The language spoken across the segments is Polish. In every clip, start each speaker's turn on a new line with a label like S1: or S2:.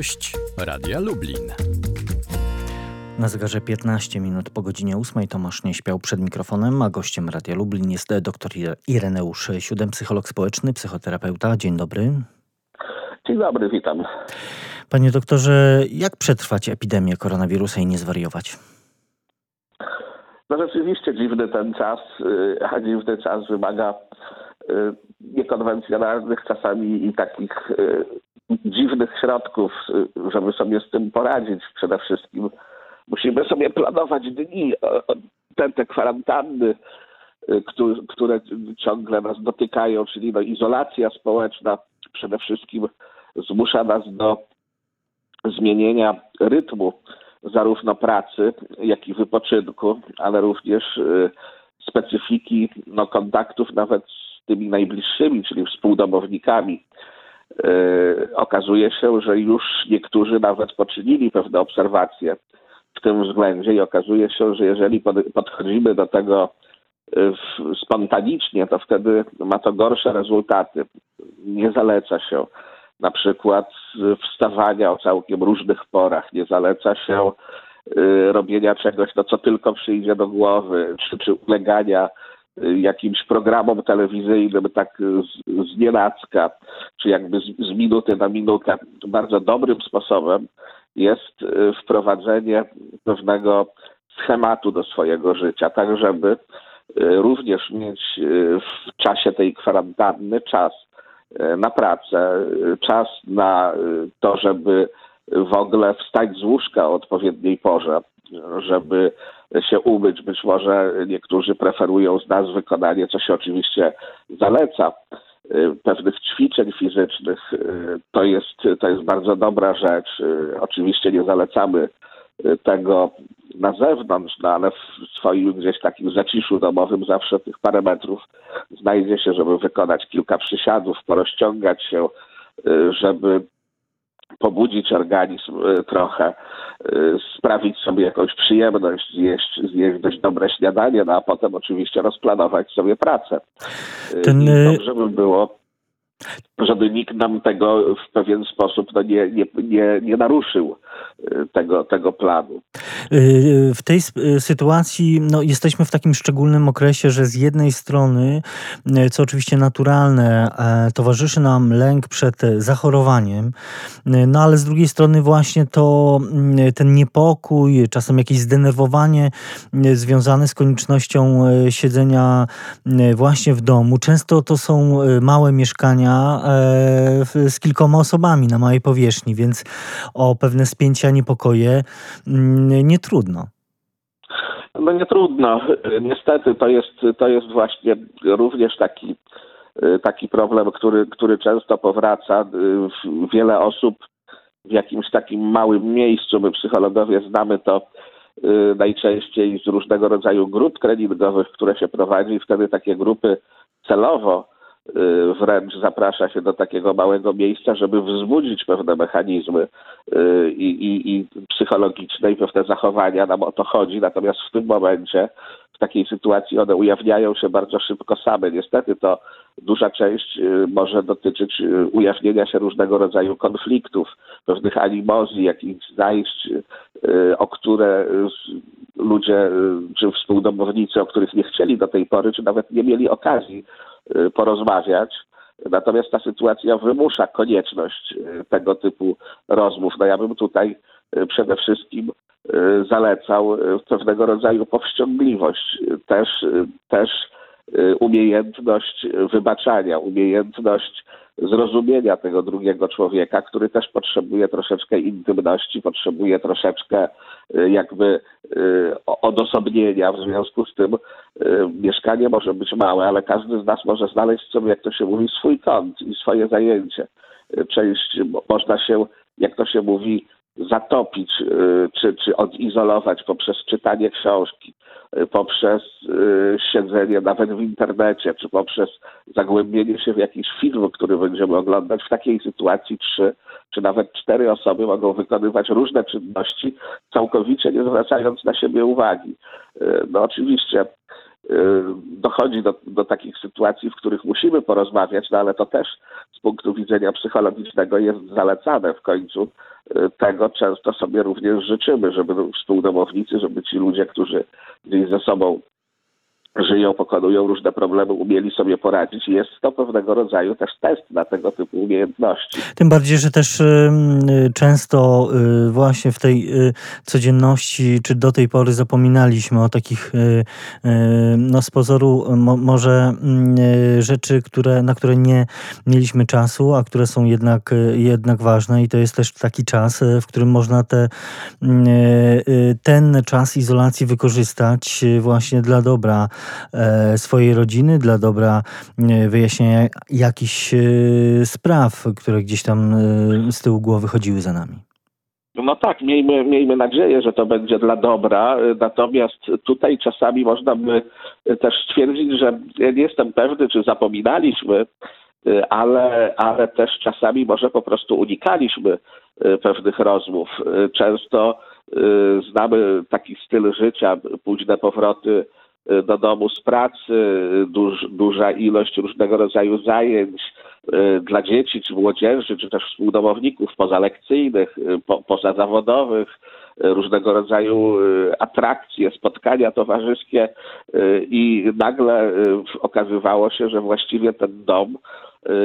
S1: Gość Radia Lublin.
S2: Na zegarze 15 minut po godzinie 8 Tomasz nie śpiał przed mikrofonem, a gościem Radia Lublin jest dr Ireneusz Siódem, psycholog społeczny, psychoterapeuta. Dzień dobry.
S3: Dzień dobry, witam.
S2: Panie doktorze, jak przetrwać epidemię koronawirusa i nie zwariować?
S3: No rzeczywiście dziwny ten czas, y, a dziwny czas wymaga y, niekonwencjonalnych czasami i takich y, dziwnych środków, żeby sobie z tym poradzić. Przede wszystkim musimy sobie planować dni, te, te kwarantanny, które ciągle nas dotykają, czyli no izolacja społeczna przede wszystkim zmusza nas do zmienienia rytmu zarówno pracy, jak i wypoczynku, ale również y, specyfiki no, kontaktów nawet z tymi najbliższymi, czyli współdomownikami. Y, okazuje się, że już niektórzy nawet poczynili pewne obserwacje w tym względzie i okazuje się, że jeżeli podchodzimy do tego y, spontanicznie, to wtedy ma to gorsze rezultaty. Nie zaleca się na przykład wstawania o całkiem różnych porach, nie zaleca się y, robienia czegoś, no co tylko przyjdzie do głowy, czy, czy ulegania jakimś programom telewizyjnym tak z, z nienacka, czy jakby z, z minuty na minutę. Bardzo dobrym sposobem jest y, wprowadzenie pewnego schematu do swojego życia, tak żeby również mieć w czasie tej kwarantanny czas na pracę, czas na to, żeby w ogóle wstać z łóżka o odpowiedniej porze, żeby się umyć. Być może niektórzy preferują z nas wykonanie, co się oczywiście zaleca, e, pewnych ćwiczeń fizycznych. To jest, to jest bardzo dobra rzecz. Oczywiście nie zalecamy tego na zewnątrz, no ale w swoim gdzieś takim zaciszu domowym zawsze tych parę metrów znajdzie się, żeby wykonać kilka przysiadów, porozciągać się, y, żeby pobudzić organizm y, trochę, y, sprawić sobie jakąś przyjemność, zjeść, zjeść dość dobre śniadanie, no a potem oczywiście rozplanować sobie pracę. Ten... I dobrze by było żeby nikt nam tego w pewien sposób no, nie, nie, nie, nie naruszył tego, tego planu.
S2: Y, w tej y, sytuacji no, jesteśmy w takim szczególnym okresie, że z jednej strony, co oczywiście naturalne, e, towarzyszy nam lęk przed zachorowaniem, no ale z drugiej strony właśnie to mm, ten niepokój, czasem jakieś zdenerwowanie związane z koniecznością siedzenia właśnie w domu. Często to są małe mieszkania, E, z kilkoma osobami na małej powierzchni, więc o pewne spięcia, niepokoje mm, nie trudno.
S3: No nie trudno. Niestety to jest, to jest właśnie również taki, taki problem, który, który często powraca. Wiele osób w jakimś takim małym miejscu, my psychologowie znamy to y, najczęściej z różnego rodzaju grup treningowych, które się prowadzi. Wtedy takie grupy celowo Y, wręcz zaprasza się do takiego małego miejsca, żeby wzbudzić pewne mechanizmy y, i, i, i psychologiczne i pewne zachowania. Nam o to chodzi. Natomiast w tym momencie, takiej sytuacji, one ujawniają się bardzo szybko same. Niestety to duża część y, może dotyczyć ujawnienia się różnego rodzaju konfliktów, pewnych animozji, jakichś zajść, o które ludzie czy współdomownicy, o których nie chcieli do tej pory, czy nawet nie mieli okazji Y, porozmawiać. Natomiast ta sytuacja wymusza konieczność y, tego typu rozmów. No ja bym tutaj y, przede wszystkim zalecał pewnego rodzaju powściągliwość, też, też umiejętność wybaczania, umiejętność zrozumienia tego drugiego człowieka, który też potrzebuje troszeczkę intymności, potrzebuje troszeczkę y, jakby y, odosobnienia. W związku z tym y, mieszkanie może być małe, ale każdy z nas może znaleźć sobie, jak to się mówi, swój kąt i swoje zajęcie. Część można się, jak to się mówi, zatopić czy, czy odizolować poprzez czytanie książki, poprzez y, siedzenie nawet w internecie, czy poprzez zagłębienie się w jakiś film, który będziemy oglądać, w takiej sytuacji trzy czy nawet cztery osoby mogą wykonywać różne czynności, całkowicie nie zwracając na siebie uwagi. Y, no oczywiście y, dochodzi do, do takich sytuacji, w których musimy porozmawiać, no ale to też z punktu widzenia psychologicznego jest zalecane w końcu y, tego często sobie również życzymy, żeby współdomownicy, żeby ci ludzie, którzy gdzieś ze sobą żyją, pokonują różne problemy, umieli sobie poradzić. Jest to pewnego rodzaju też test na tego typu umiejętności.
S2: Tym bardziej, że też y, często y, właśnie w tej y, codzienności, czy do tej pory zapominaliśmy o takich no z pozoru mo, może mm, rzeczy, które, na które nie mieliśmy czasu, a które są jednak, jednak ważne i to jest też taki czas, w którym można te, ten czas izolacji wykorzystać właśnie dla dobra swojej rodziny, dla dobra e, wyjaśnienia jakichś e, spraw, które gdzieś tam z tyłu głowy chodziły za nami.
S3: No tak, miejmy, miejmy nadzieję, że to będzie dla dobra, natomiast tutaj czasami można by też stwierdzić, że nie jestem pewny, czy zapominaliśmy, ale, ale też czasami może po prostu unikaliśmy pewnych rozmów. Często znamy taki styl życia, późne powroty do domu z pracy, duż, duża ilość różnego rodzaju zajęć y, dla dzieci czy młodzieży, czy też współdomowników pozalekcyjnych, y, po, pozazawodowych, różnego rodzaju atrakcje, spotkania towarzyskie i nagle okazywało się, że właściwie ten dom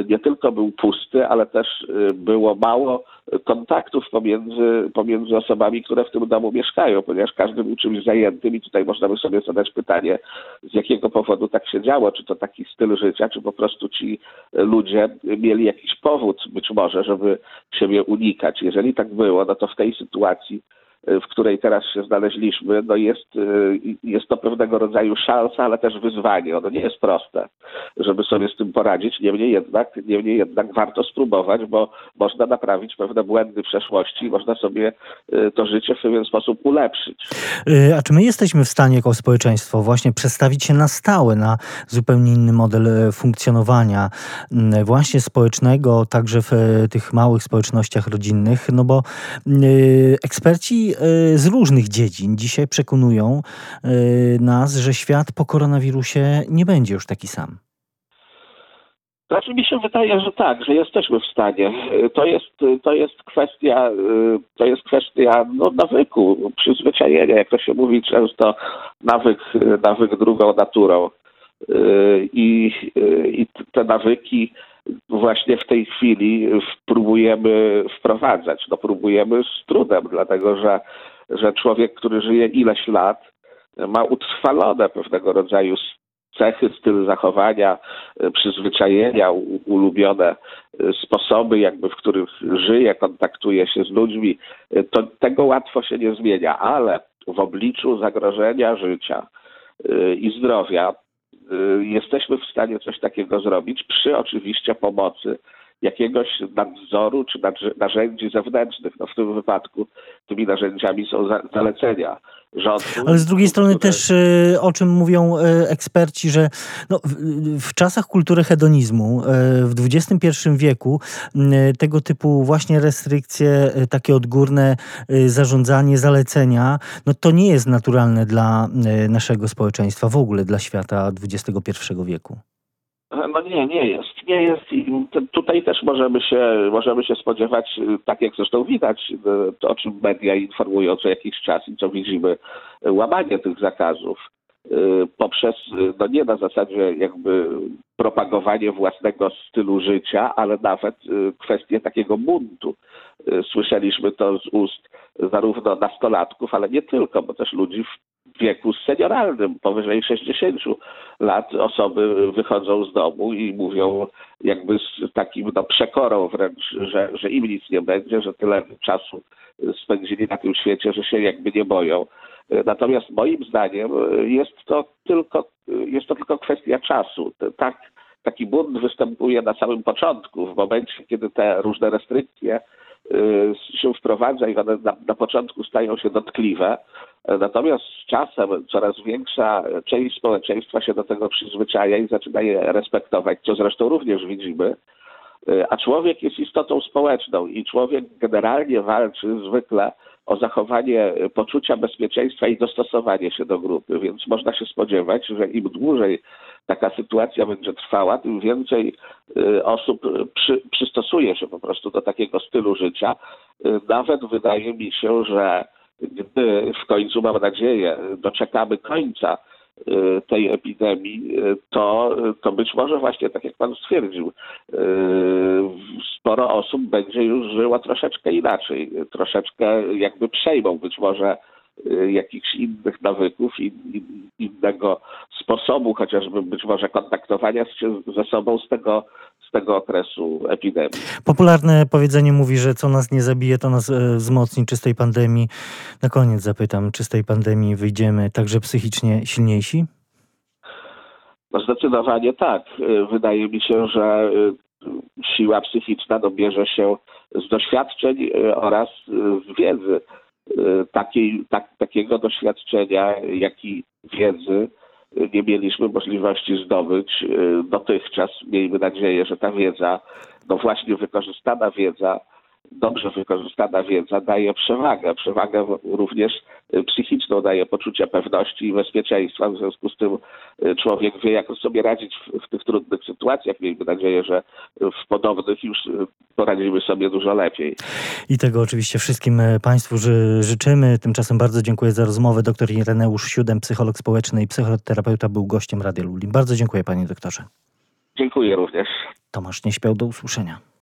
S3: nie tylko był pusty, ale też było mało kontaktów pomiędzy, pomiędzy osobami, które w tym domu mieszkają, ponieważ każdy był czymś zajętym i tutaj można by sobie zadać pytanie, z jakiego powodu tak się działo, czy to taki styl życia, czy po prostu ci ludzie mieli jakiś powód być może, żeby siebie unikać. Jeżeli tak było, no to w tej sytuacji w której teraz się znaleźliśmy, no jest, y, jest to pewnego rodzaju szansa, ale też wyzwanie. Ono nie jest proste, żeby sobie z tym poradzić. Niemniej jednak, niemniej jednak warto spróbować, bo można naprawić pewne błędy przeszłości, można sobie y, to życie w pewien sposób ulepszyć.
S2: Y, a czy my jesteśmy w stanie jako społeczeństwo właśnie przestawić się na stałe na zupełnie inny model funkcjonowania właśnie społecznego, także w tych małych społecznościach rodzinnych, no bo eksperci E, z różnych dziedzin dzisiaj przekonują e, nas, że świat po koronawirusie nie będzie już taki sam.
S3: Znaczy mi się wydaje, że tak, że jesteśmy w stanie. E, to jest, to jest kwestia, to jest kwestia no, nawyku, przyzwyczajenia, jak to się mówi często, nawyk, nawyk drugą naturą. I, I te nawyki właśnie w tej chwili próbujemy wprowadzać. No próbujemy z trudem, dlatego że, że człowiek, który żyje ileś lat, ma utrwalone pewnego rodzaju cechy, styl zachowania, przyzwyczajenia, ulubione sposoby, jakby w których żyje, kontaktuje się z ludźmi, to tego łatwo się nie zmienia, ale w obliczu zagrożenia życia i zdrowia jesteśmy w stanie coś takiego zrobić przy oczywiście pomocy jakiegoś nadzoru czy narzędzi zewnętrznych. No w tym wypadku tymi narzędziami są zalecenia rządu.
S2: Ale z drugiej strony też y, o czym mówią y, eksperci, że no, w, w, czasach kultury hedonizmu w XXI wieku tego typu właśnie restrykcje, takie odgórne zarządzanie, zalecenia, no to nie jest naturalne dla naszego społeczeństwa, w ogóle dla świata XXI wieku.
S3: No nie, nie jest. Nie jest i tutaj też możemy się, możemy się spodziewać, tak jak zresztą widać, to o czym media informują co jakiś czas i co widzimy, łamanie tych zakazów poprzez, no nie na zasadzie jakby propagowanie własnego stylu życia, ale nawet kwestię takiego buntu. Słyszeliśmy to z ust zarówno nastolatków, ale nie tylko, bo też ludzi wieku senioralnym, powyżej 60 lat osoby wychodzą z domu i mówią jakby z takim no, przekorą wręcz, że, że im nic nie będzie, że tyle czasu spędzili na tym świecie, że się jakby nie boją. Natomiast moim zdaniem jest to tylko, jest to tylko kwestia czasu. Tak, taki bunt występuje na samym początku, w momencie, kiedy te różne restrykcje się wprowadza i one na, na początku stają się dotkliwe, Natomiast z czasem coraz większa część społeczeństwa się do tego przyzwyczaja i zaczyna je respektować, co zresztą również widzimy. A człowiek jest istotą społeczną i człowiek generalnie walczy zwykle o zachowanie poczucia bezpieczeństwa i dostosowanie się do grupy, więc można się spodziewać, że im dłużej taka sytuacja będzie trwała, tym więcej y, osób przy, przystosuje się po prostu do takiego stylu życia, Nawet wydaje mi się, że gdy w końcu, mam nadzieję, doczekamy końca tej epidemii, y, to, to być może właśnie tak jak pan stwierdził, y, sporo osób będzie już żyło troszeczkę inaczej, troszeczkę jakby przejmą być może jakichś innych nawyków, in, in, innego sposobu, chociażby być może kontaktowania się ze sobą z tego, z tego okresu epidemii.
S2: Popularne powiedzenie mówi, że co nas nie zabije, to nas e, wzmocni. Czy z tej pandemii, na koniec zapytam, czy z tej pandemii wyjdziemy także psychicznie silniejsi?
S3: No zdecydowanie tak. Y, Wydaje mi się, że y, siła psychiczna no, bierze się z doświadczeń oraz z wiedzy. Takiej, tak, takiego doświadczenia, jak i wiedzy nie mieliśmy możliwości zdobyć y, dotychczas. Miejmy nadzieję, że ta wiedza, no właśnie wykorzystana wiedza, dobrze wykorzystana wiedza daje przewagę. Przewagę również y, psychiczną, daje poczucie pewności i bezpieczeństwa. W związku z tym y, człowiek wie, jak sobie radzić w, w tych trudnych sytuacjach. Miejmy nadzieję, że w podobnych już y, poradzimy sobie dużo lepiej.
S2: I tego oczywiście wszystkim e, Państwu ży- życzymy. Tymczasem bardzo dziękuję za rozmowę. Doktor Ireneusz Siódem, psycholog społeczny i psychoterapeuta, był gościem Radia Lublin. Bardzo dziękuję Panie doktorze.
S3: Dziękuję również.
S2: Tomasz nie śpiał, do usłyszenia.